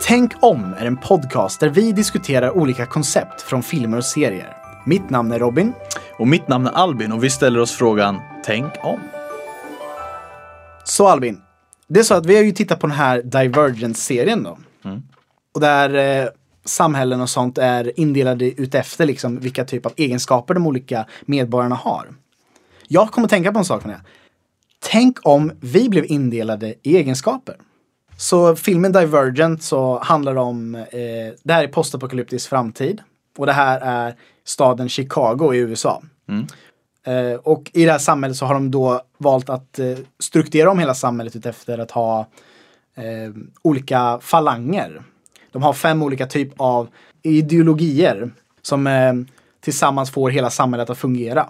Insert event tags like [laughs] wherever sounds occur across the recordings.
Tänk om är en podcast där vi diskuterar olika koncept från filmer och serier. Mitt namn är Robin. Och mitt namn är Albin och vi ställer oss frågan Tänk om. Så Albin, det är så att vi har ju tittat på den här Divergent-serien då. Och där eh, samhällen och sånt är indelade utefter liksom vilka typ av egenskaper de olika medborgarna har. Jag kommer tänka på en sak från det. Tänk om vi blev indelade i egenskaper. Så filmen Divergent så handlar om, eh, det här är postapokalyptisk framtid. Och det här är staden Chicago i USA. Eh, och i det här samhället så har de då valt att eh, strukturera om hela samhället utefter att ha eh, olika falanger. De har fem olika typ av ideologier som eh, tillsammans får hela samhället att fungera.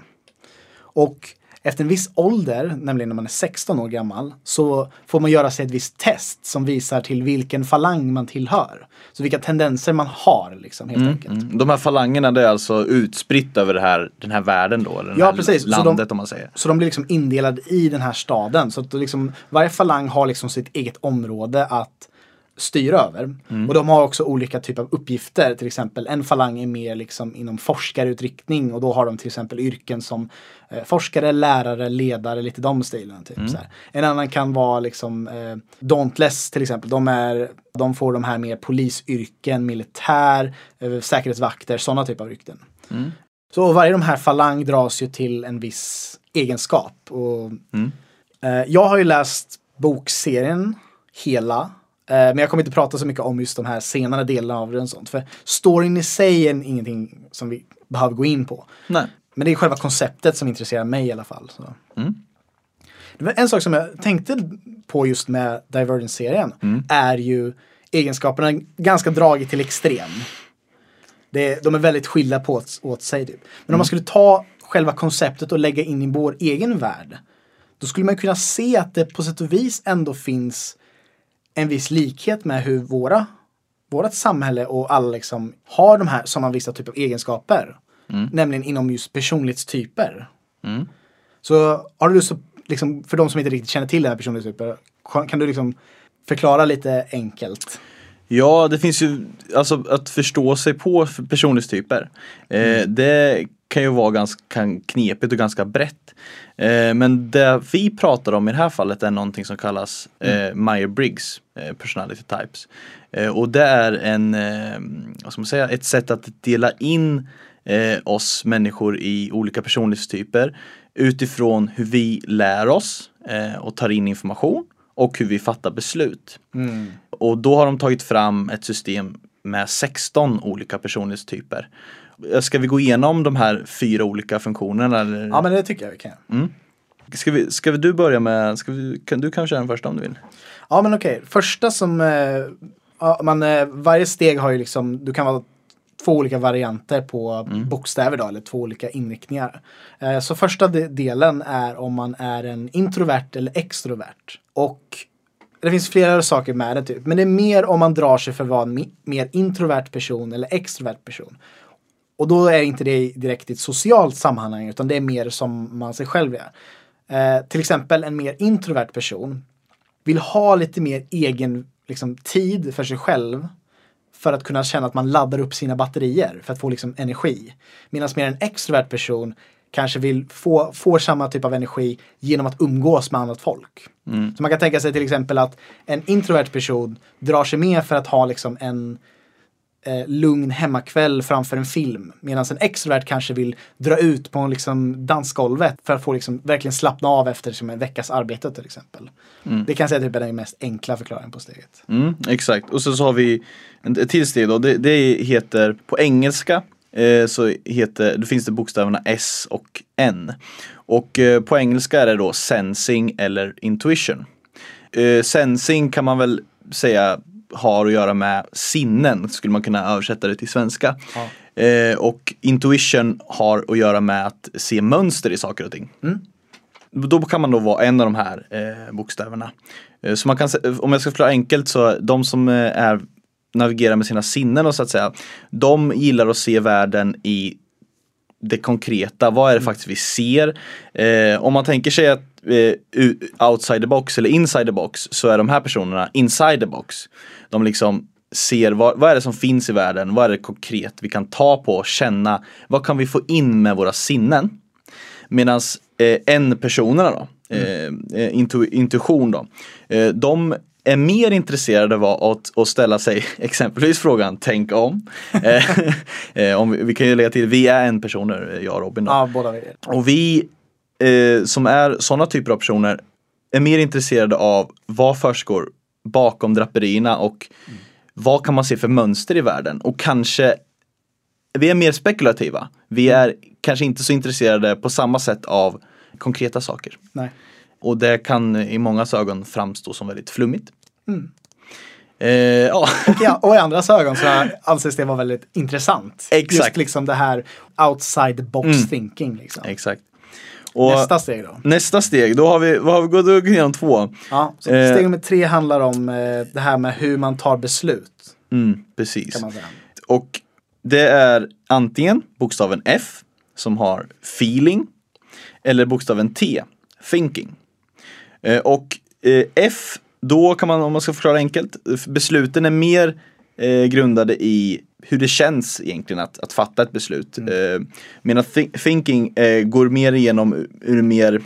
Och efter en viss ålder, nämligen när man är 16 år gammal, så får man göra sig ett visst test som visar till vilken falang man tillhör. Så vilka tendenser man har, liksom, helt enkelt. Mm. De här falangerna det är alltså utspritt över här, den här världen då? Eller Ja, precis. Så landet de- om man säger. Så de blir liksom indelade i den här staden. Så att liksom, varje falang har liksom sitt eget område att styra över. Och de har också olika typer av uppgifter. Till exempel en falang är mer liksom inom forskarutriktning och då har de till exempel yrken som eh, forskare, lärare, ledare, lite de stilarna. Typ, här. En annan kan vara liksom eh, Dauntless till exempel. De, är, de får de här mer polisyrken, militär, eh, säkerhetsvakter, sådana typer av yrken. Så varje de här falang dras ju till en viss egenskap. Och, eh, jag har ju läst bokserien hela. Eh, men jag kommer inte prata så mycket om just de här senare delarna av den. och Sånt, för storyn i sig är ingenting som vi behöver gå in på. Nej. Men det är själva konceptet som intresserar mig i alla fall. Det var en sak som jag tänkte på just med Divergent-serien är ju egenskaperna ganska dragit till extrem. Det, de är väldigt skilda på åt, åt sig. Typ. Men om man skulle ta själva konceptet och lägga in i vår egen värld. Då skulle man kunna se att det på sätt och vis ändå finns en viss likhet med hur våra, vårat samhälle och alla liksom har de här sådana vissa typer av egenskaper. Nämligen inom just personlighetstyper. Så har du att, liksom, för de som inte riktigt känner till den här personlighetstypen, kan- kan du liksom förklara lite enkelt? Ja, det finns ju, alltså att förstå sig på personlighetstyper. Eh, det kan ju vara ganska knepigt och ganska brett. Eh, men det vi pratar om i det här fallet är någonting som kallas eh, Meyer-Briggs eh, personality types. Eh, och det är en, eh, vad ska man säga, ett sätt att dela in eh, oss människor i olika personlighetstyper utifrån hur vi lär oss och tar in information och hur vi fattar beslut. Och då har de tagit fram ett system med 16 olika personlighetstyper. Ska vi gå igenom de här fyra olika funktionerna? Eller? Ja men det tycker jag vi kan. Ska, vi, ska vi, du börja med, ska vi, kan, du kan köra den första om du vill. Ja men okej, första som, eh, ja, man, eh, varje steg har ju liksom, du kan vara två olika varianter på bokstäver då, eller två olika inriktningar. Eh, så första de- delen är om man är en introvert eller extrovert. Och det finns flera saker med det typ, men det är mer om man drar sig för att vara en mer introvert person eller extrovert person. Och då är inte det direkt i ett socialt sammanhang utan det är mer som man sig själv är. Eh, till exempel en mer introvert person vill ha lite mer egen liksom, tid för sig själv för att kunna känna att man laddar upp sina batterier för att få liksom, energi. Medan mer en extrovert person kanske vill få, få samma typ av energi genom att umgås med annat folk. Så man kan tänka sig till exempel att en introvert person drar sig med för att ha liksom en eh, lugn hemmakväll framför en film. Medan en extrovert kanske vill dra ut på liksom, dansgolvet för att få liksom, verkligen slappna av efter liksom, en veckas arbete till exempel. Det kan jag säga typ är den mest enkla förklaringen på steget. Mm, exakt, och sen så har vi ett till steg då. Det, det heter på engelska eh, så heter, då finns det bokstäverna S och N. Och eh, på engelska är det då sensing eller intuition. Eh, sensing kan man väl säga har att göra med sinnen, skulle man kunna översätta det till svenska. Eh, och intuition har att göra med att se mönster i saker och ting. Då kan man då vara en av de här eh, bokstäverna. Eh, så man kan, om jag ska förklara enkelt så de som eh, är navigerar med sina sinnen och så att säga. De gillar att se världen i det konkreta, vad är det faktiskt vi ser? Eh, om man tänker sig att eh, outside the box eller inside the box så är de här personerna inside the box. De liksom ser vad, vad är det som finns i världen, vad är det konkret vi kan ta på, känna, vad kan vi få in med våra sinnen? Medan eh, en-personerna då, eh, intu, intuition då, eh, de är mer intresserade av att, att ställa sig [laughs] exempelvis frågan tänk om. [laughs] Eh, eh, om vi, vi kan ju lägga till, vi är en personer, jag och Robin. Då. Ja, båda vi. Och vi eh, som är sådana typer av personer är mer intresserade av vad försiggår bakom draperierna och mm. vad kan man se för mönster i världen och kanske vi är mer spekulativa. Vi mm. är kanske inte så intresserade på samma sätt av konkreta saker. Nej. Och det kan i många ögon framstå som väldigt flummigt. Mm. Eh, ja. [laughs] Och, ja, och i andras ögon så anses det vara väldigt intressant. Exakt. Just liksom det här outside box mm. thinking. Liksom. Exakt. Och nästa steg då? Nästa steg, då har vi, vad har vi gått igenom två. Ja, så eh, steg nummer tre handlar om eh, det här med hur man tar beslut. Mm, precis. Och det är antingen bokstaven F som har feeling eller bokstaven T, thinking. Eh, och eh, F, då kan man, om man ska förklara enkelt, besluten är mer eh, grundade i hur det känns egentligen att, att fatta ett beslut. Mm. Medan th thinking går mer igenom ur mer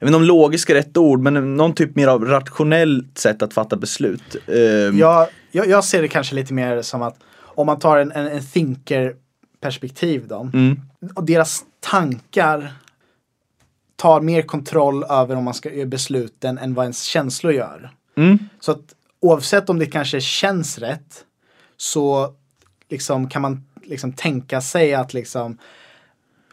jag vet inte om logisk är rätt ord, men någon typ mer av rationellt sätt att fatta beslut. Eh, ja, jag, jag, ser det kanske lite mer som att om man tar en, en, en thinker perspektiv då. Mm. Och deras tankar tar mer kontroll över om man ska göra besluten än vad ens känslor gör. Mm. Så att oavsett om det kanske känns rätt så liksom kan man liksom tänka sig att liksom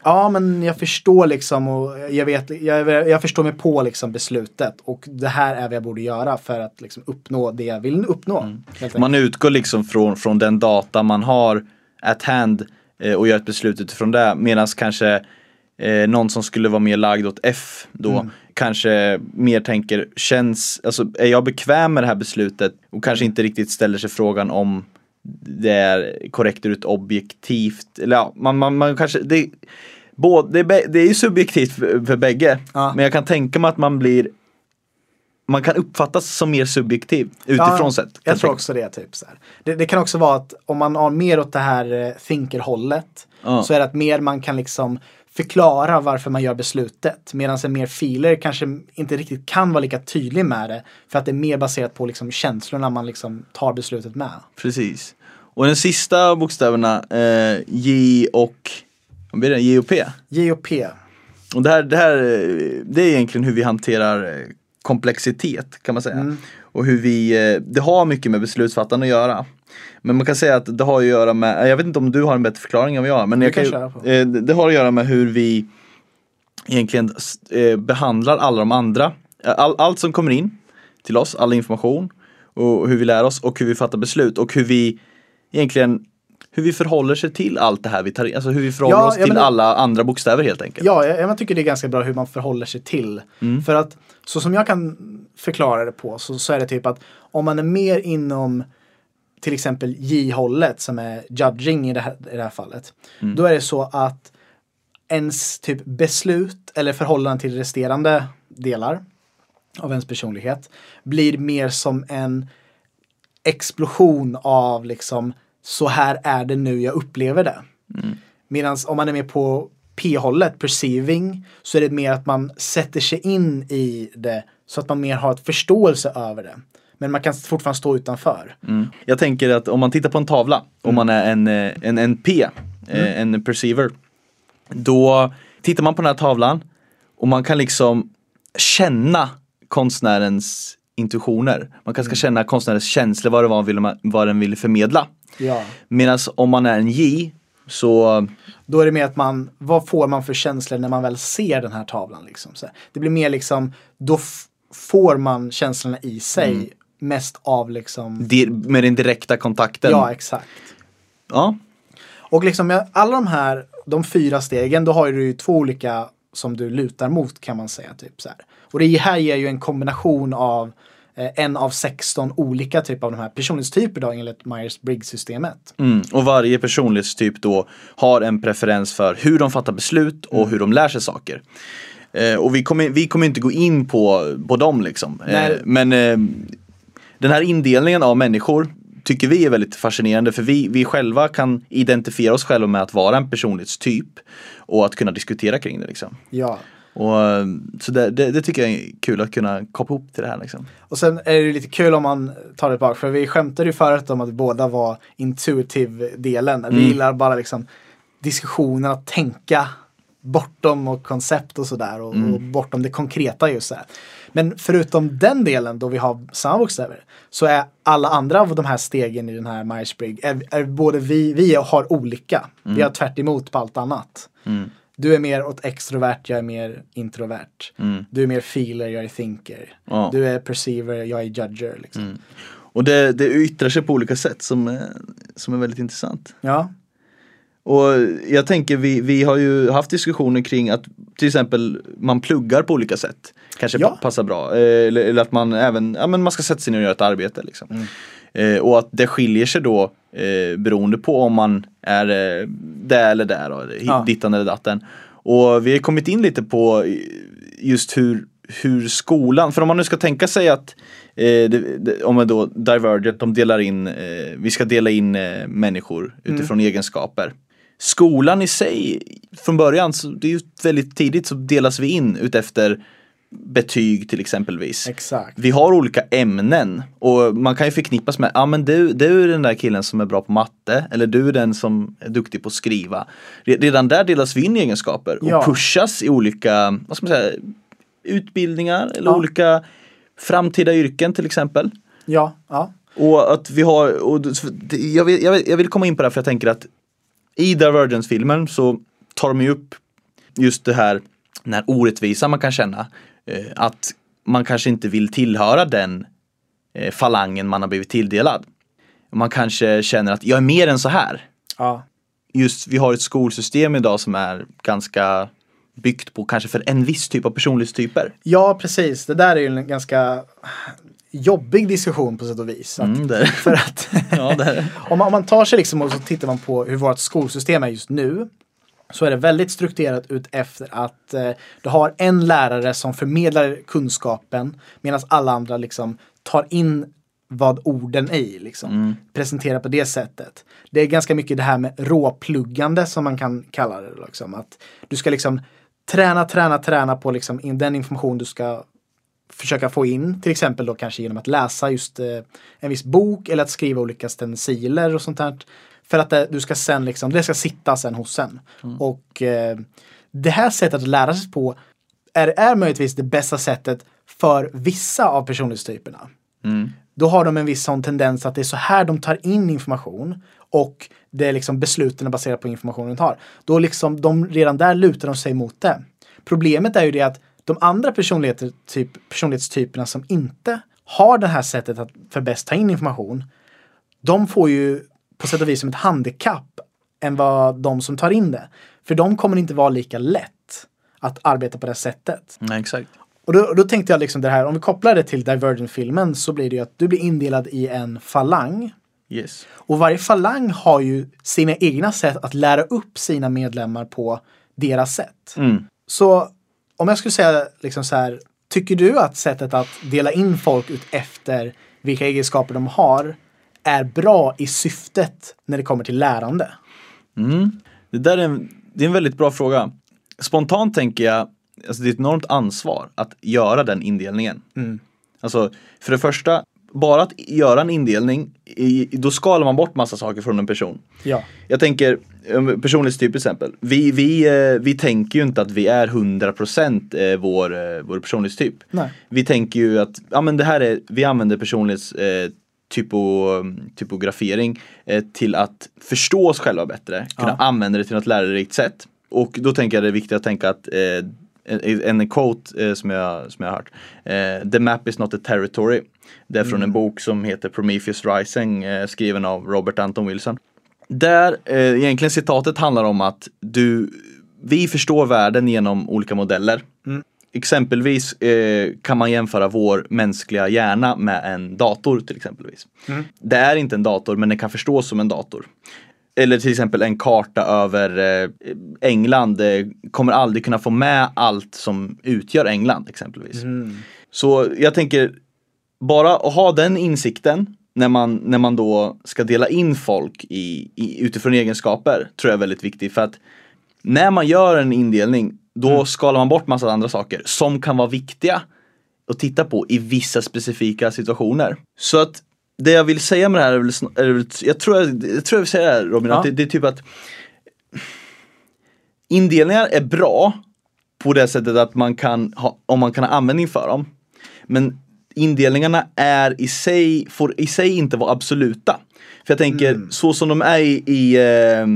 Ja men jag förstår liksom och jag vet, jag, jag förstår mig på liksom beslutet och det här är vad jag borde göra för att liksom uppnå det jag vill uppnå. Mm. Man utgår liksom från, från den data man har at hand eh, och gör ett beslut utifrån det medan kanske eh, någon som skulle vara mer lagd åt F då mm. kanske mer tänker känns, alltså är jag bekväm med det här beslutet och kanske inte riktigt ställer sig frågan om det är korrekt ur ett objektivt, eller ja, man, man, man kanske, det, både, det, är, ju subjektivt för, för bägge, ja. men jag kan tänka mig att man blir man kan uppfattas som mer subjektiv utifrån ja, sett. Jag tror också det. Typ, så det, det, kan också vara att om man har mer åt det här eh, thinker-hållet ja. så är det att mer man kan liksom förklara varför man gör beslutet. Medan en mer filer kanske inte riktigt kan vara lika tydlig med det. För att det är mer baserat på liksom känslorna man liksom tar beslutet med. Precis. Och den sista bokstäverna, eh, J och vad blir det? J och P? J och P. Och det här, det här det är egentligen hur vi hanterar eh, komplexitet kan man säga. Mm. Och hur vi, eh, det har mycket med beslutsfattande att göra. Men man kan säga att det har att göra med, jag vet inte om du har en bättre förklaring än vad jag har. Men jag kan, kan eh, det har att göra med hur vi egentligen eh, behandlar alla de andra. All, allt som kommer in till oss, all information och hur vi lär oss och hur vi fattar beslut och hur vi egentligen hur vi förhåller sig till allt det här vi tar alltså hur vi förhåller ja, oss till menar, alla andra bokstäver helt enkelt. Ja, jag, jag tycker det är ganska bra hur man förhåller sig till. Mm. För att så som jag kan förklara det på så, så är det typ att om man är mer inom till exempel J-hållet som är judging i det här, i det här fallet. Mm. Då är det så att ens typ beslut eller förhållande till resterande delar av ens personlighet blir mer som en explosion av liksom så här är det nu jag upplever det. Mm. Medan om man är med på P-hållet, perceiving, så är det mer att man sätter sig in i det så att man mer har ett förståelse över det. Men man kan fortfarande stå utanför. Mm. Jag tänker att om man tittar på en tavla, om man är en, eh, en NP, eh, mm. en perceiver. Då tittar man på den här tavlan och man kan liksom känna konstnärens intuitioner. Man kanske ska mm. känna konstnärens känslor, vad, det var, vad den vill förmedla. Ja. Medan om man är en J så Då är det mer att man, vad får man för känslor när man väl ser den här tavlan liksom. Så det blir mer liksom, då får man känslorna i sig mm mest av liksom Med den direkta kontakten? Ja, exakt. Ja. Och liksom med alla de här, de fyra stegen, då har du ju två olika som du lutar mot kan man säga. Typ så här. Och det här ger ju en kombination av en av 16 olika typer av de här personlighetstyper då enligt Myers-Briggs-systemet. Mm. Och varje personlighetstyp då har en preferens för hur de fattar beslut och Mm. hur de lär sig saker. Eh, och vi kommer, vi kommer inte gå in på, på dem liksom. Eh, men eh, den här indelningen av människor tycker vi är väldigt fascinerande för vi, vi själva kan identifiera oss själva med att vara en personlighetstyp och att kunna diskutera kring det liksom. Ja. Och, eh, så det, det, det tycker jag är kul att kunna koppla ihop till det här liksom. Och sen är det lite kul om man tar det bak, för vi skämtade ju förut om att vi båda var intuitive-delen. Vi gillar bara liksom diskussionen, att tänka bortom och koncept och sådär och, och bortom det konkreta just här. Men förutom den delen då vi har samma bokstäver så är alla andra av de här stegen i den här Myers-Briggs är, är både vi, vi har olika. Vi har tvärt emot på allt annat. Du är mer åt extrovert, jag är mer introvert. Du är mer feeler, jag är thinker. Ja. Du är perceiver, jag är judger. Liksom. Och det, det yttrar sig på olika sätt som, är- som är väldigt intressant. Ja, Och jag tänker vi, vi har ju haft diskussioner kring att till exempel man pluggar på olika sätt. Kanske Ja. pa- passar bra. Eh, Eller, eller att man även, ja men man ska sätta sig ner och göra ett arbete liksom. Eh, och att det skiljer sig då eh, beroende på om man är eh, där eller där, då, Ja. dittan eller datten. Och vi har kommit in lite på eh, just hur, hur skolan, för om man nu ska tänka sig att eh, det, det, om man då Divergent, de delar in, eh, vi ska dela in eh, människor utifrån egenskaper. Skolan i sig, från början, så det är ju väldigt tidigt så delas vi in utefter betyg till exempelvis. exakt. Vi har olika ämnen och man kan ju förknippas med, ja men du, du är den där killen som är bra på matte eller du är den som är duktig på att skriva. Re- Redan där delas vi in i egenskaper och Ja. pushas i olika, vad ska man säga, utbildningar eller Ja. olika framtida yrken till exempel. Ja, ja. Och att vi har, och jag, vill, jag, vill, jag vill komma in på det här för jag tänker att i Divergence-filmen så tar de ju upp just det här, den här orättvisa man kan känna. Eh, att man kanske inte vill tillhöra den eh, falangen man har blivit tilldelad. Man kanske känner att jag är mer än så här. ja. Just vi har ett skolsystem idag som är ganska byggt på kanske för en viss typ av personlighetstyper. Ja, precis. Det där är ju en ganska jobbig diskussion på sätt och vis. Att, Mm, För att [laughs] Ja, [laughs] om, man, om man tar sig liksom och så tittar man på hur vårt skolsystem är just nu så är det väldigt strukturerat ut efter att eh, du har en lärare som förmedlar kunskapen medan alla andra liksom tar in vad orden är. Liksom. Presenterar på det sättet. Det är ganska mycket det här med råpluggande som man kan kalla det. Liksom. Att du ska liksom träna, träna, träna på liksom in, den information du ska försöka få in. Till exempel då kanske genom att läsa just eh, en viss bok eller att skriva olika stenciler och sånt där. För att det, du ska sen liksom, det ska sitta sen hos en. Och eh, det här sättet att lära sig på är, är möjligtvis det bästa sättet för vissa av personlighetstyperna. Då har de en viss sån tendens att det är så här de tar in information och det är liksom besluten är baserat på informationen de tar. Då liksom de redan där lutar de sig mot det. Problemet är ju det att de andra personligheter, typ, personlighetstyperna som inte har det här sättet att för bäst ta in information. De får ju på sätt och vis som ett handikapp än vad de som tar in det. För de kommer inte vara lika lätt att arbeta på det sättet. Nej, exakt. Och då, då tänkte jag liksom det här, om vi kopplar det till Divergent-filmen så blir det ju att du blir indelad i en falang. Yes. Och varje falang har ju sina egna sätt att lära upp sina medlemmar på deras sätt. Mm. Så om jag skulle säga liksom så här, tycker du att sättet att dela in folk ut efter vilka egenskaper de har är bra i syftet när det kommer till lärande? Det där är en, det är en väldigt bra fråga. Spontant tänker jag, alltså det är ett enormt ansvar att göra den indelningen. Alltså, för det första, bara att göra en indelning, i, då skalar man bort massa saker från en person. Ja. Jag tänker, um, personlighetstyp till exempel. Vi, vi, eh, vi tänker ju inte att vi är 100% eh, vår, eh, vår personlighetstyp. Nej. Vi tänker ju att, ja men det här är, vi använder personlighets eh, typo, typografering eh, till att förstå oss själva bättre, kunna Ja. använda det till något lärorikt sätt. Och då tänker jag det är viktigt att tänka att eh, en, quote eh, som, jag, som jag har hört. Eh, The map is not a territory. Det är från en bok som heter Prometheus Rising eh, skriven av Robert Anton Wilson. Där eh, egentligen citatet handlar om att du, vi förstår världen genom olika modeller. Exempelvis eh, kan man jämföra vår mänskliga hjärna med en dator till exempelvis. Det är inte en dator men den kan förstås som en dator. Eller till exempel en karta över eh, England eh, kommer aldrig kunna få med allt som utgör England exempelvis. Så jag tänker bara att ha den insikten när man, när man då ska dela in folk i, i, utifrån egenskaper tror jag är väldigt viktigt för att när man gör en indelning då skalar man bort massa andra saker som kan vara viktiga att titta på i vissa specifika situationer. Så att det jag vill säga med det här är väl, är väl jag, tror jag, jag tror jag vill säga det här Robin, Ja. att det, det är typ att indelningar är bra på det sättet att man kan ha, om man kan ha användning för dem. Men indelningarna är i sig, får i sig inte vara absoluta. För jag tänker, så som de är i, i eh,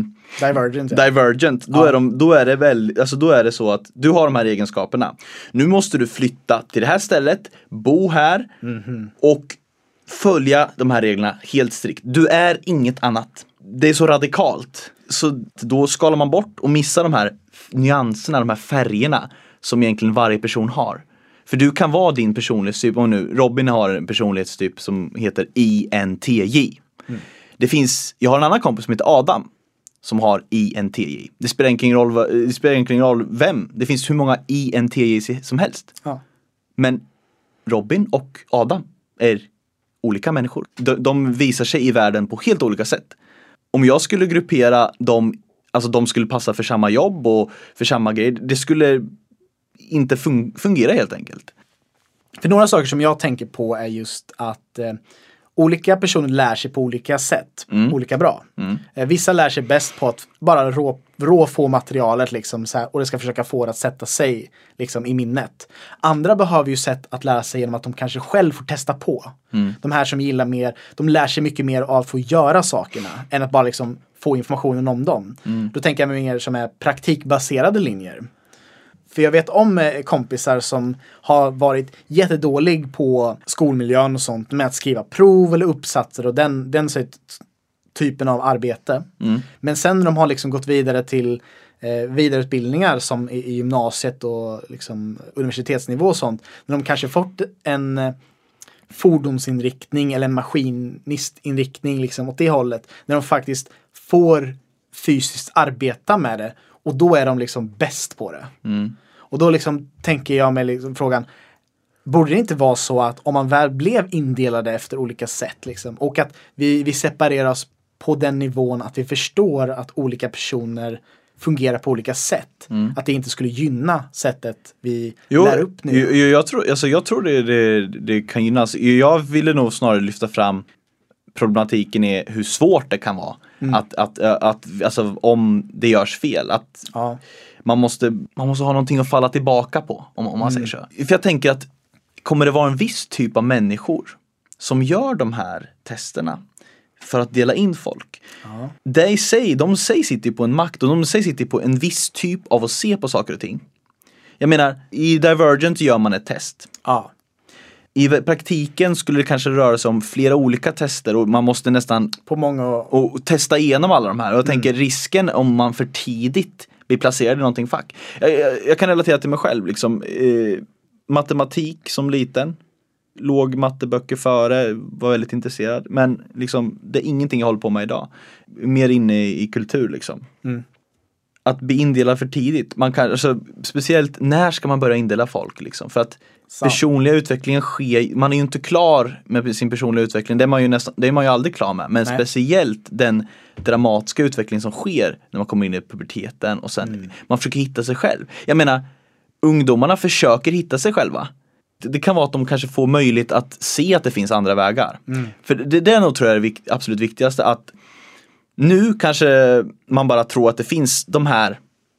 Divergent. Ja. Divergent, då, Ja. är de, då, är det väl, alltså då är det så att du har de här egenskaperna. Nu måste du flytta till det här stället, bo här och följa de här reglerna helt strikt. Du är inget annat. Det är så radikalt. Så då skalar man bort och missar de här nyanserna, de här färgerna som egentligen varje person har. För du kan vara din personlighetstyp, och nu Robin har en personlighetstyp som heter INTJ. Det finns, jag har en annan kompis som heter Adam som har INTJ. Det spelar ingen roll, det spelar ingen roll vem, det finns hur många INTJ som helst. Ja. Men Robin och Adam är olika människor. De, de visar sig i världen på helt olika sätt. Om jag skulle gruppera dem, alltså de skulle passa för samma jobb och för samma grejer, det skulle inte fun- fungera helt enkelt. För några saker som jag tänker på är just att eh, olika personer lär sig på olika sätt. Olika bra. Eh, vissa lär sig bäst på att bara rå, rå få materialet liksom, så här, och det ska försöka få det att sätta sig liksom, i minnet. Andra behöver ju sätt att lära sig genom att de kanske själv får testa på. De här som gillar mer, de lär sig mycket mer av att få göra sakerna än att bara liksom få informationen om dem. Då tänker jag mer som är praktikbaserade linjer. För jag vet om eh, kompisar som har varit jättedålig på skolmiljön och sånt med att skriva prov eller uppsatser och den, den typen av arbete. Men sen när de har liksom gått vidare till eh, vidareutbildningar som i, i gymnasiet och liksom universitetsnivå och sånt. När de kanske fått en eh, fordonsinriktning eller en maskinistinriktning liksom åt det hållet. När de faktiskt får fysiskt arbeta med det och då är de liksom bäst på det. Och då liksom tänker jag mig liksom frågan Borde det inte vara så att om man väl blev indelade efter olika sätt liksom, och att vi, vi separerar oss på den nivån att vi förstår att olika personer fungerar på olika sätt. Att det inte skulle gynna sättet vi lär upp nu. Jo, jo, jag tror, alltså, jag tror det, det, det kan gynnas. Jag ville nog snarare lyfta fram problematiken är hur svårt det kan vara. Mm. Att, att, att, alltså, om det görs fel. Att Ja. Man, måste, man måste ha någonting att falla tillbaka på. Om, om man Mm. säger så. För jag tänker att kommer det vara en viss typ av människor som gör de här testerna för att dela in folk. Ja. Det i sig, de säger sitter på en makt och de säger sitter på en viss typ av att se på saker och ting. Jag menar, i Divergent gör man ett test. Ja. I praktiken skulle det kanske röra sig om flera olika tester och man måste nästan På många och testa igenom alla de här. Och jag tänker risken om man för tidigt blir placerad i någonting fack. Jag, jag, jag kan relatera till mig själv liksom. Eh, matematik som liten. Låg matteböcker före, var väldigt intresserad. Men liksom, det är ingenting jag håller på med idag. Mer inne i, i kultur liksom. Mm. Att bli indelad för tidigt. Man kan, alltså, speciellt när ska man börja indela folk liksom? För att. Personliga utvecklingen sker, man är ju inte klar med sin personliga utveckling. Det är man ju, nästan, det är man ju aldrig klar med. Men Nej. speciellt den dramatiska utveckling som sker när man kommer in i puberteten och sen Mm. man försöker hitta sig själv. Jag menar, ungdomarna försöker hitta sig själva. Det, det kan vara att de kanske får möjlighet att se att det finns andra vägar. Mm. För det, det är nog tror jag är det vik- absolut viktigaste att nu kanske man bara tror att det finns de här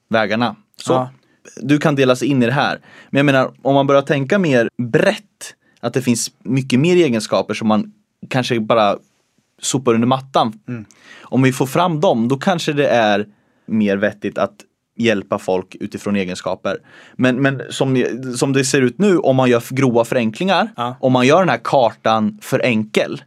vägarna. Så Ja. Du kan delas in i det här. Men jag menar, om man börjar tänka mer brett, att det finns mycket mer egenskaper som man kanske bara sopar under mattan. Om vi får fram dem, då kanske det är mer vettigt att hjälpa folk utifrån egenskaper. Men, men som, som det ser ut nu, om man gör grova förenklingar, Ja. om man gör den här kartan för enkel,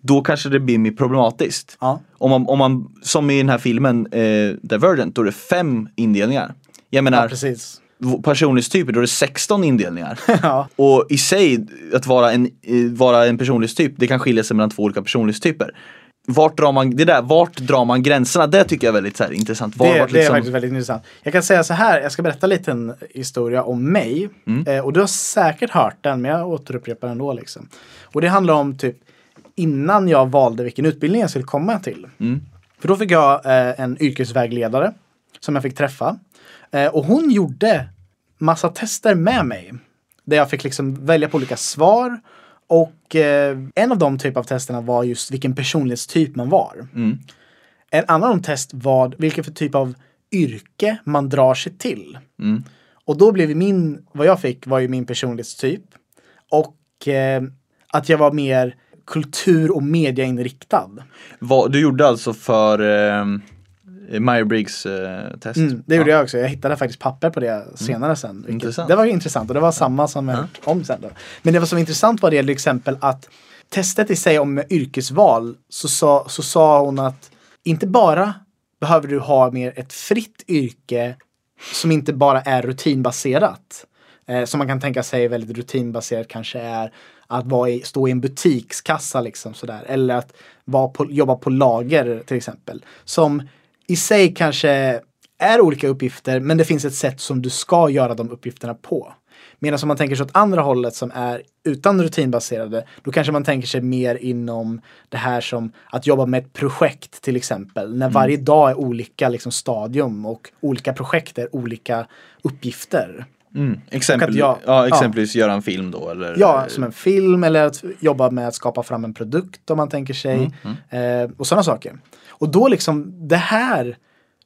då kanske det blir mer problematiskt. Ja. Om man, om man, som i den här filmen eh, Divergent, då är det fem indelningar. Jag menar, Ja, precis. personlighetstyper, då är det 16 indelningar. [laughs] ja. Och i sig, att vara en, eh, vara en personlighetstyp, det kan skilja sig mellan två olika personlighetstyper. Vart drar man, det där, vart drar man gränserna? Det tycker jag är väldigt här, intressant. Var, Det, vart det är liksom- faktiskt väldigt intressant. Jag kan säga så här, jag ska berätta lite en historia om mig. Mm. Eh, och du har säkert hört den, men jag återupprepar den ändå. Liksom. Och det handlar om typ innan jag valde vilken utbildning jag skulle komma till. Mm. För då fick jag eh, en yrkesvägledare som jag fick träffa. Eh, och hon gjorde massa tester med mig. Där jag fick liksom välja på olika svar. Och eh, en av de typ av testerna var just vilken personlighetstyp man var. Mm. En annan om test var vilken för typ av yrke man drar sig till. Mm. Och då blev min, vad jag fick var ju min personlighetstyp. Och eh, att jag var mer kultur och mediainriktad. Vad, du gjorde alltså för eh, Myers-Briggs eh, test? Mm, det gjorde jag också. Jag hittade faktiskt papper på det senare sen. vilket- Intressant. Det var intressant och det var samma som jag hört om sen. Då. Men det var så intressant var det till exempel att testet i sig om yrkesval så sa, så sa hon att inte bara behöver du ha mer ett fritt yrke som inte bara är rutinbaserat. Eh, som man kan tänka sig väldigt rutinbaserat kanske är att vara i, stå i en butikskassa liksom sådär. Eller att vara på, jobba på lager till exempel. Som i sig kanske är olika uppgifter men det finns ett sätt som du ska göra de uppgifterna på. Medan om man tänker sig åt andra hållet som är utan rutinbaserade, då kanske man tänker sig mer inom det här som att jobba med ett projekt till exempel. När varje dag är olika liksom, stadium och olika projekt är olika uppgifter. Mm. Exempel, jag- ja, exempelvis göra en film då eller? Ja, som en film eller att jobba med att skapa fram en produkt om man tänker sig. Eh, och sådana saker. Och då liksom, det här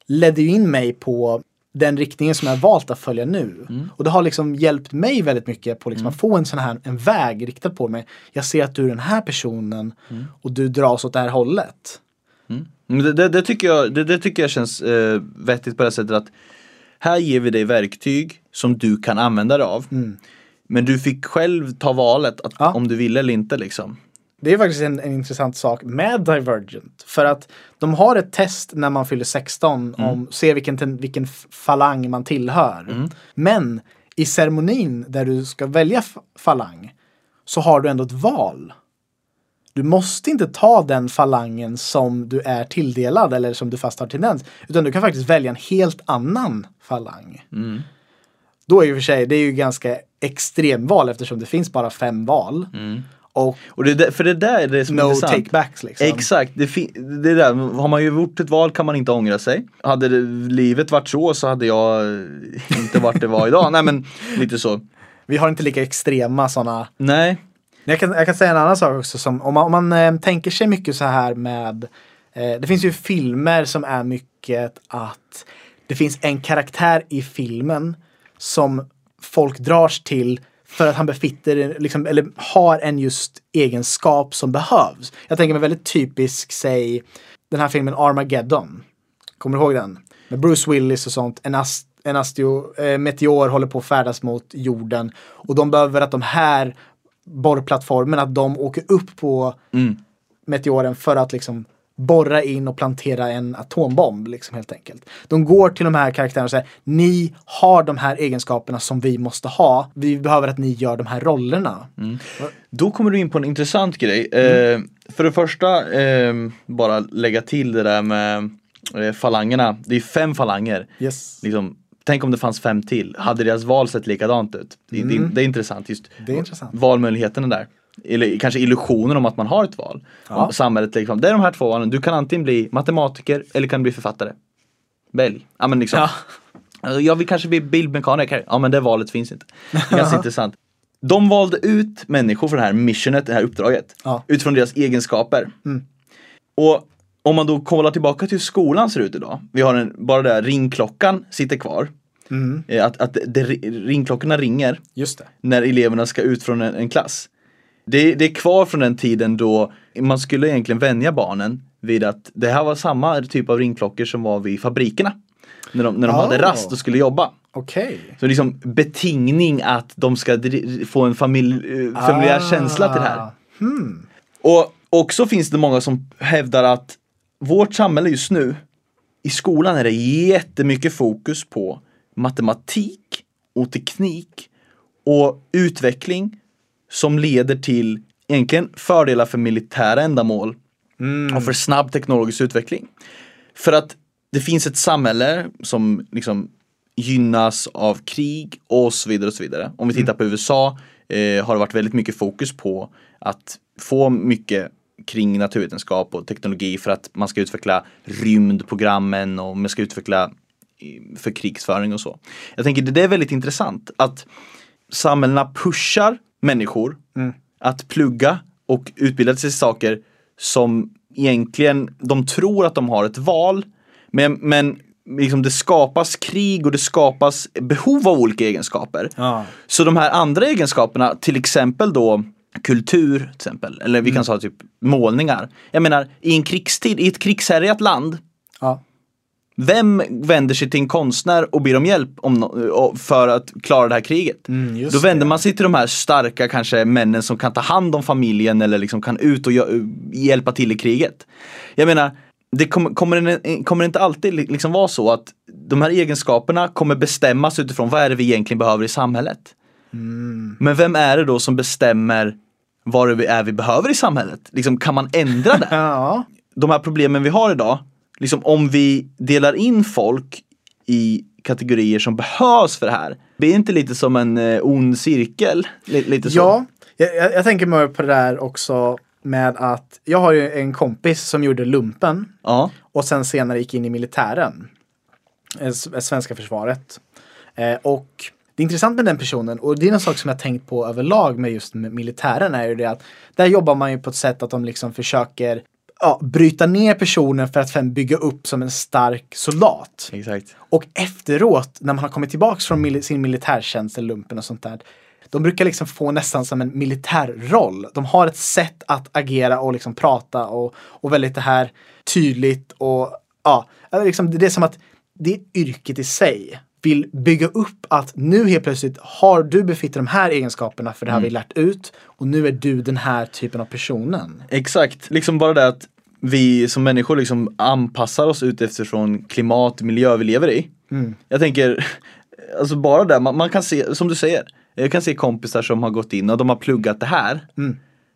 ledde ju in mig på den riktningen som jag valt att följa nu. Och det har liksom hjälpt mig väldigt mycket på liksom att få en sån här en väg riktad på mig. Jag ser att du är den här personen och du dras åt det här hållet. Men Det, det, det, tycker jag, det, det tycker jag känns eh, vettigt på det sättet att här ger vi dig verktyg som du kan använda dig av. Men du fick själv ta valet att, Ja. om du ville eller inte liksom. Det är faktiskt en, en intressant sak med Divergent. För att de har ett test när man fyller 16 om se vilken, vilken falang man tillhör. Men i ceremonin där du ska välja falang så har du ändå ett val. Du måste inte ta den falangen som du är tilldelad eller som du fast har tendens. Utan du kan faktiskt välja en helt annan falang. Då är ju för sig, det är ju ganska extremval eftersom det finns bara fem val. Och Och det, där- för det där är det som är no intressant. takebacks liksom. Exakt, det, det där, har man ju gjort ett val kan man inte ångra sig. Hade det, livet varit så så hade jag inte varit det var idag. Nej men lite så. Vi har inte lika extrema sådana. Nej, Jag kan, jag kan säga en annan sak också. Som, om man, om man eh, tänker sig mycket så här med. Eh, det finns ju filmer som är mycket att det finns en karaktär i filmen som folk dras till för att han befitter, liksom, eller har en just egenskap som behövs. Jag tänker mig väldigt typisk, säg den här filmen Armageddon. Kommer du ihåg den? Med Bruce Willis och sånt. En, ast, en asteo, eh, meteor håller på att färdas mot jorden. Och de behöver att de här borrplattformarna, att de åker upp på meteoren för att liksom borra in och plantera en atombomb liksom helt enkelt. De går till de här karaktärerna och säger ni har de här egenskaperna som vi måste ha. Vi behöver att ni gör de här rollerna. Då kommer du in på en intressant grej. Mm. Eh, för det första, eh, bara lägga till det där med eh, falangerna. Det är fem falanger. Yes. Liksom, tänk om det fanns fem till. Hade deras val sett likadant ut? Det, det, det är intressant. just Mm. Det är intressant. Valmöjligheterna där. Eller kanske illusionen om att man har ett val. Ja. Samhället liksom, det är de här två valen. Du kan antingen bli matematiker eller kan bli författare. Välj. Ja men liksom. Ja. Alltså, jag vill kanske bli bildmekaniker. Ja men det valet finns inte. Ganska [laughs] intressant. De valde ut människor för det här missionet, det här uppdraget. Ja. Mm. Utifrån deras egenskaper. Och om man då kollar tillbaka till hur skolan ser ut idag. Vi har en, bara där ringklockan sitter kvar. Mm. Eh, Att, att det, ringklockorna ringer när eleverna ska ut från en, en klass. Det, det är kvar från den tiden då man skulle egentligen vänja barnen vid att det här var samma typ av ringklockor som var vid fabrikerna. När de, när de Oh. hade rast och skulle jobba. Okej. Så liksom betingning att de ska få en familj, eh, familjär Ah. känsla till det här. Hmm. Och också finns det många som hävdar att vårt samhälle just nu, i skolan är det jättemycket fokus på matematik och teknik och utveckling som leder till egentligen fördelar för militära ändamål och för snabb teknologisk utveckling. För att det finns ett samhälle som liksom gynnas av krig och så vidare och så vidare. Om vi tittar på USA eh, har det varit väldigt mycket fokus på att få mycket kring naturvetenskap och teknologi för att man ska utveckla rymdprogrammen och man ska utveckla i- för krigsföring och så. Jag tänker det är väldigt intressant att samhällena pushar människor att plugga och utbilda sig till saker som egentligen de tror att de har ett val. Men, men liksom det skapas krig och det skapas behov av olika egenskaper. Ja. Så de här andra egenskaperna, till exempel då kultur, till exempel, eller vi kan säga typ målningar. Jag menar, i en krigstid, i ett krigshärjat land, Ja. Vem vänder sig till en konstnär och ber om hjälp om, no- för att klara det här kriget? Mm, Då vänder det. man sig till de här starka kanske männen som kan ta hand om familjen eller liksom kan ut och hjälpa till i kriget. Jag menar, det kommer, kommer, kommer det inte alltid li- liksom vara så att de här egenskaperna kommer bestämmas utifrån vad är det vi egentligen behöver i samhället? Mm. Men vem är det då som bestämmer vad det är vi behöver i samhället? Liksom, kan man ändra det? [laughs] Ja. de här problemen vi har idag, liksom om vi delar in folk i kategorier som behövs för det här. Det är inte lite som en eh, ond cirkel? Li- lite så? Ja, jag, jag, tänker mig på det där också med att jag har ju en kompis som gjorde lumpen Ja. och sen senare gick in i militären. eh, eh, Svenska försvaret. Eh, och det är intressant med den personen och det är en sak som jag tänkt på överlag med just militären är ju det att där jobbar man ju på ett sätt att de liksom försöker ja, bryta ner personen för att sen bygga upp som en stark soldat. Exakt. Och efteråt, när man har kommit tillbaks från mil- sin militärtjänst eller lumpen och sånt där. De brukar liksom få nästan som en militärroll. De har ett sätt att agera och liksom prata och, och väldigt det här tydligt och ja, liksom det är som att det yrket i sig vill bygga upp att nu helt plötsligt har du befittat de här egenskaperna för det har vi lärt ut och nu är du den här typen av personen. Exakt, liksom bara det att vi som människor liksom anpassar oss ut eftersom klimat, miljö vi lever i. Jag tänker, alltså bara det, man, man kan se, som du säger, jag kan se kompisar som har gått in och de har pluggat det här.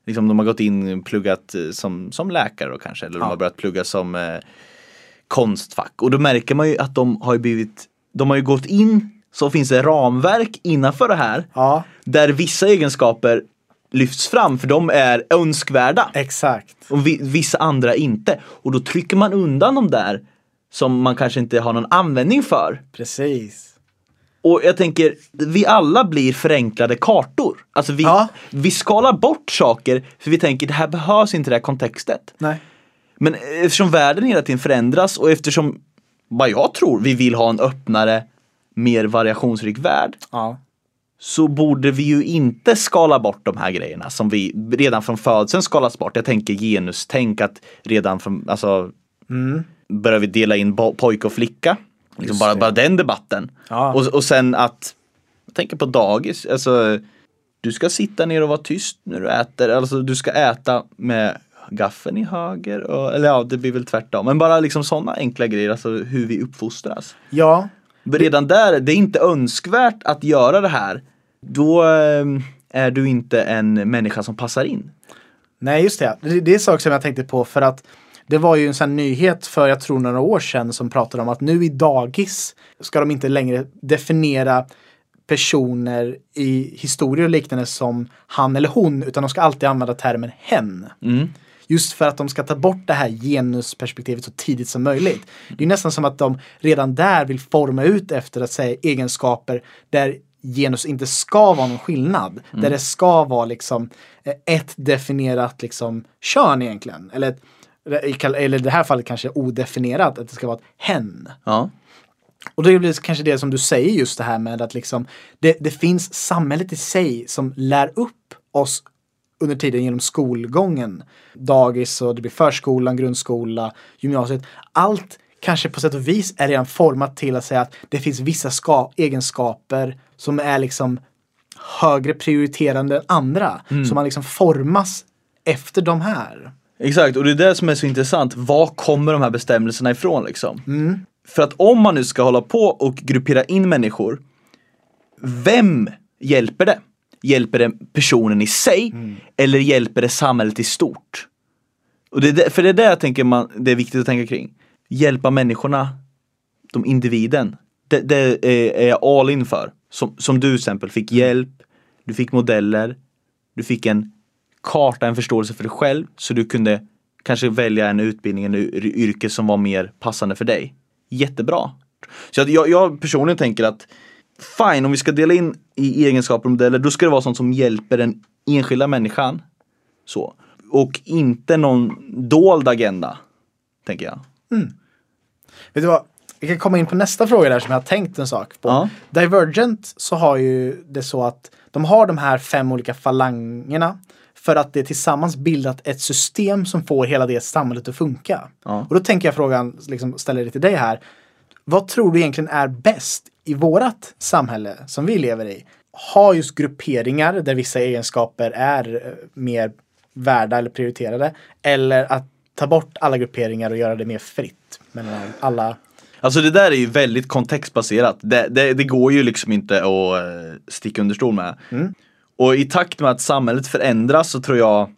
Liksom de har gått in och pluggat eh, som, som läkare då kanske, eller de har börjat plugga som eh, konstfack. Och då märker man ju att de har blivit, de har ju gått in, så finns det ramverk innanför det här. Ja, Där vissa egenskaper lyfts fram för de är önskvärda. exakt. Och vi, vissa andra inte. Och då trycker man undan de där som man kanske inte har någon användning för. Precis. Och jag tänker, vi alla blir förenklade kartor. Alltså vi, Ja. vi skalar bort saker för vi tänker det här behövs inte i det här kontextet. Nej. Men eftersom världen hela tiden förändras och eftersom, vad jag tror, vi vill ha en öppnare, mer variationsrik värld. Ja. så borde vi ju inte skala bort de här grejerna som vi redan från födseln skalas bort. Jag tänker genustänk att redan från, alltså börjar vi dela in pojke och flicka. Liksom bara, bara den debatten. Ja. Och, och sen att, jag tänker på dagis, alltså du ska sitta ner och vara tyst när du äter. Alltså du ska äta med gaffeln i höger. Och, eller ja, det blir väl tvärtom. Men bara liksom sådana enkla grejer, alltså hur vi uppfostras. Ja, Redan där, det är inte önskvärt att göra det här. Då eh, är du inte en människa som passar in. Nej, just det. Det, det är en sak som jag tänkte på för att det var ju en sån nyhet för jag tror några år sedan som pratade om att nu i dagis ska de inte längre definiera personer i historier och liknande som han eller hon utan de ska alltid använda termen hen. Just för att de ska ta bort det här genusperspektivet så tidigt som möjligt. Det är nästan som att de redan där vill forma ut efter att säga egenskaper där genus inte ska vara någon skillnad. Där det ska vara liksom eh, ett definierat liksom kön egentligen. Eller, eller i det här fallet kanske odefinierat, att det ska vara ett hen. Ja. Och det kanske det som du säger just det här med att liksom det, det finns samhället i sig som lär upp oss under tiden genom skolgången. Dagis och det blir förskolan, grundskola, gymnasiet. Allt kanske på sätt och vis är redan format till att säga att det finns vissa ska- egenskaper som är liksom högre prioriterande än andra. Så man liksom formas efter de här. Exakt, och det är det som är så intressant. Var kommer de här bestämmelserna ifrån liksom? För att om man nu ska hålla på och gruppera in människor, vem hjälper det? Hjälper det personen i sig eller hjälper det samhället i stort? Och det är för det är det jag tänker man, det är viktigt att tänka kring. Hjälpa människorna, de individen. Det, det är, jag all in för. Som, som du till exempel fick hjälp, du fick modeller, du fick en karta, en förståelse för dig själv så du kunde kanske välja en utbildning, en yr- yrke som var mer passande för dig. Jättebra. Så jag, jag personligen tänker att fine, om vi ska dela in i egenskaper och modeller, då ska det vara sånt som hjälper den enskilda människan. Så. Och inte någon dold agenda, tänker jag. Vet du vad? Vi kan komma in på nästa fråga där som jag har tänkt en sak på. Ja. Divergent så har ju det så att de har de här fem olika falangerna för att det tillsammans bildat ett system som får hela det samhället att funka. Ja. Och då tänker jag frågan, liksom ställer det till dig här. Vad tror du egentligen är bäst i vårat samhälle som vi lever i? Ha just grupperingar där vissa egenskaper är eh, mer värda eller prioriterade. Eller att ta bort alla grupperingar och göra det mer fritt mellan alla. Alltså det där är ju väldigt kontextbaserat. Det, det, det går ju liksom inte att eh, sticka under stol med. Och i takt med att samhället förändras så tror jag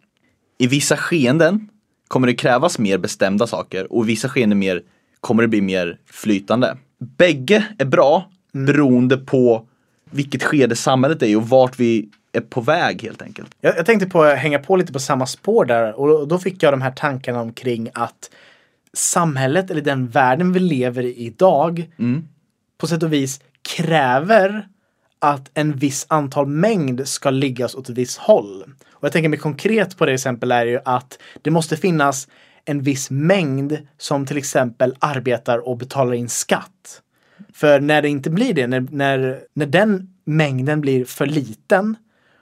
i vissa skeenden kommer det krävas mer bestämda saker och i vissa skeenden mer, kommer det bli mer flytande. Bägge är bra beroende på vilket skede samhället är i och vart vi är på väg helt enkelt. Jag, jag tänkte på att hänga på lite på samma spår där och då, fick jag de här tankarna omkring att samhället eller den världen vi lever i idag på sätt och vis kräver att en viss antal mängd ska liggas åt ett visst håll. Och jag tänker mig konkret på det exempel är ju att det måste finnas en viss mängd som till exempel arbetar och betalar in skatt. För när det inte blir det, när, när, när den mängden blir för liten,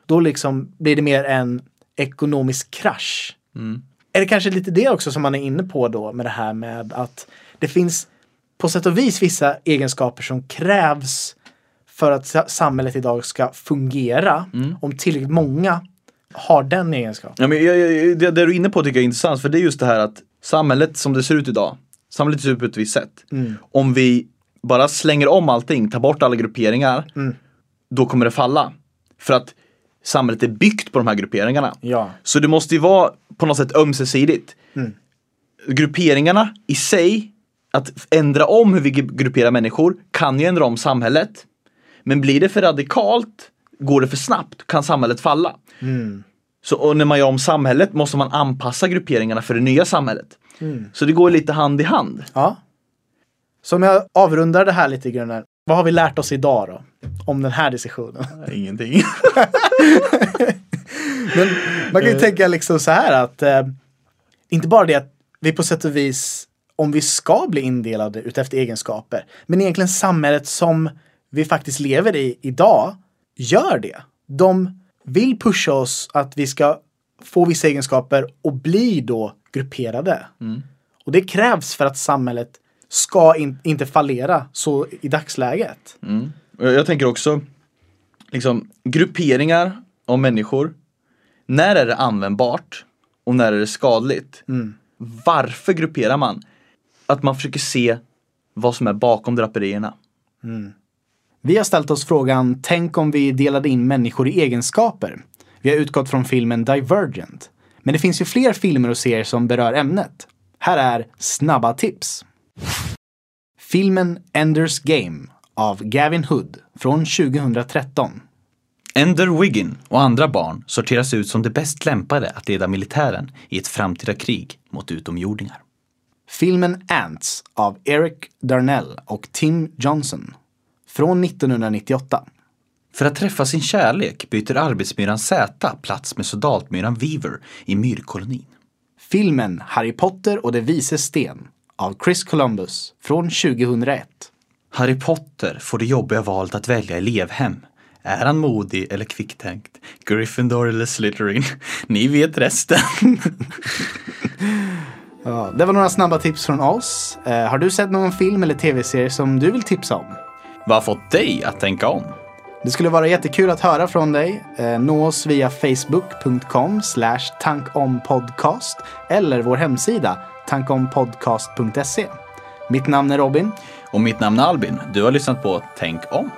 då liksom blir det mer en ekonomisk krasch. Är det kanske lite det också som man är inne på då med det här med att det finns på sätt och vis vissa egenskaper som krävs för att sa- samhället idag ska fungera om tillräckligt många har den egenskapen. Ja, men jag, jag, det, det du är inne på tycker jag är intressant för det är just det här att samhället som det ser ut idag, samhället ser ut på ett visst sätt. Om vi bara slänger om allting, tar bort alla grupperingar, då kommer det falla. För att samhället är byggt på de här grupperingarna. Ja. Så det måste ju vara på något sätt ömsesidigt. Grupperingarna i sig, att ändra om hur vi grupperar människor, kan ju ändra om samhället. Men blir det för radikalt, går det för snabbt, kan samhället falla. Så och när man gör om samhället måste man anpassa grupperingarna för det nya samhället. Så det går lite hand i hand. Ja. Så om jag avrundar det här lite grann. Vad har vi lärt oss idag då? Om den här diskussionen. [laughs] Ingenting. [laughs] Men man kan ju tänka liksom så här att eh, inte bara det att vi på sätt och vis, om vi ska bli indelade utefter egenskaper, men egentligen samhället som vi faktiskt lever i idag gör det. De vill pusha oss att vi ska få vissa egenskaper och bli då grupperade. Och det krävs för att samhället ska in, inte fallera så i dagsläget. Och Jag tänker också, liksom grupperingar av människor. När är det användbart och när är det skadligt? Varför grupperar man? Att man försöker se vad som är bakom draperierna. Vi har ställt oss frågan, tänk om vi delade in människor i egenskaper? Vi har utgått från filmen Divergent. Men det finns ju fler filmer och serier som berör ämnet. Här är snabba tips. Filmen Enders Game av Gavin Hood från 2013. Ender Wiggin och andra barn sorteras ut som de bäst lämpade att leda militären i ett framtida krig mot utomjordingar. Filmen Ants av Eric Darnell och Tim Johnson från 1998. För att träffa sin kärlek byter arbetsmyran Z plats med soldatmyran Weaver i myrkolonin. Filmen Harry Potter och de vises sten av Chris Columbus från 2001. Harry Potter får det jobbiga valet att välja elevhem. Är han modig eller kvicktänkt? Gryffindor eller Slytherin? [laughs] Ni vet resten. [laughs] Ja, det var några snabba tips från oss. Eh, har du sett någon film eller tv-serie som du vill tipsa om? Vad har fått dig att tänka om? Det skulle vara jättekul att höra från dig. Eh, nå oss via facebook.com tankompodcast eller vår hemsida tankompodcast.se. Mitt namn är Robin. Och mitt namn är Albin. Du har lyssnat på Tänk om.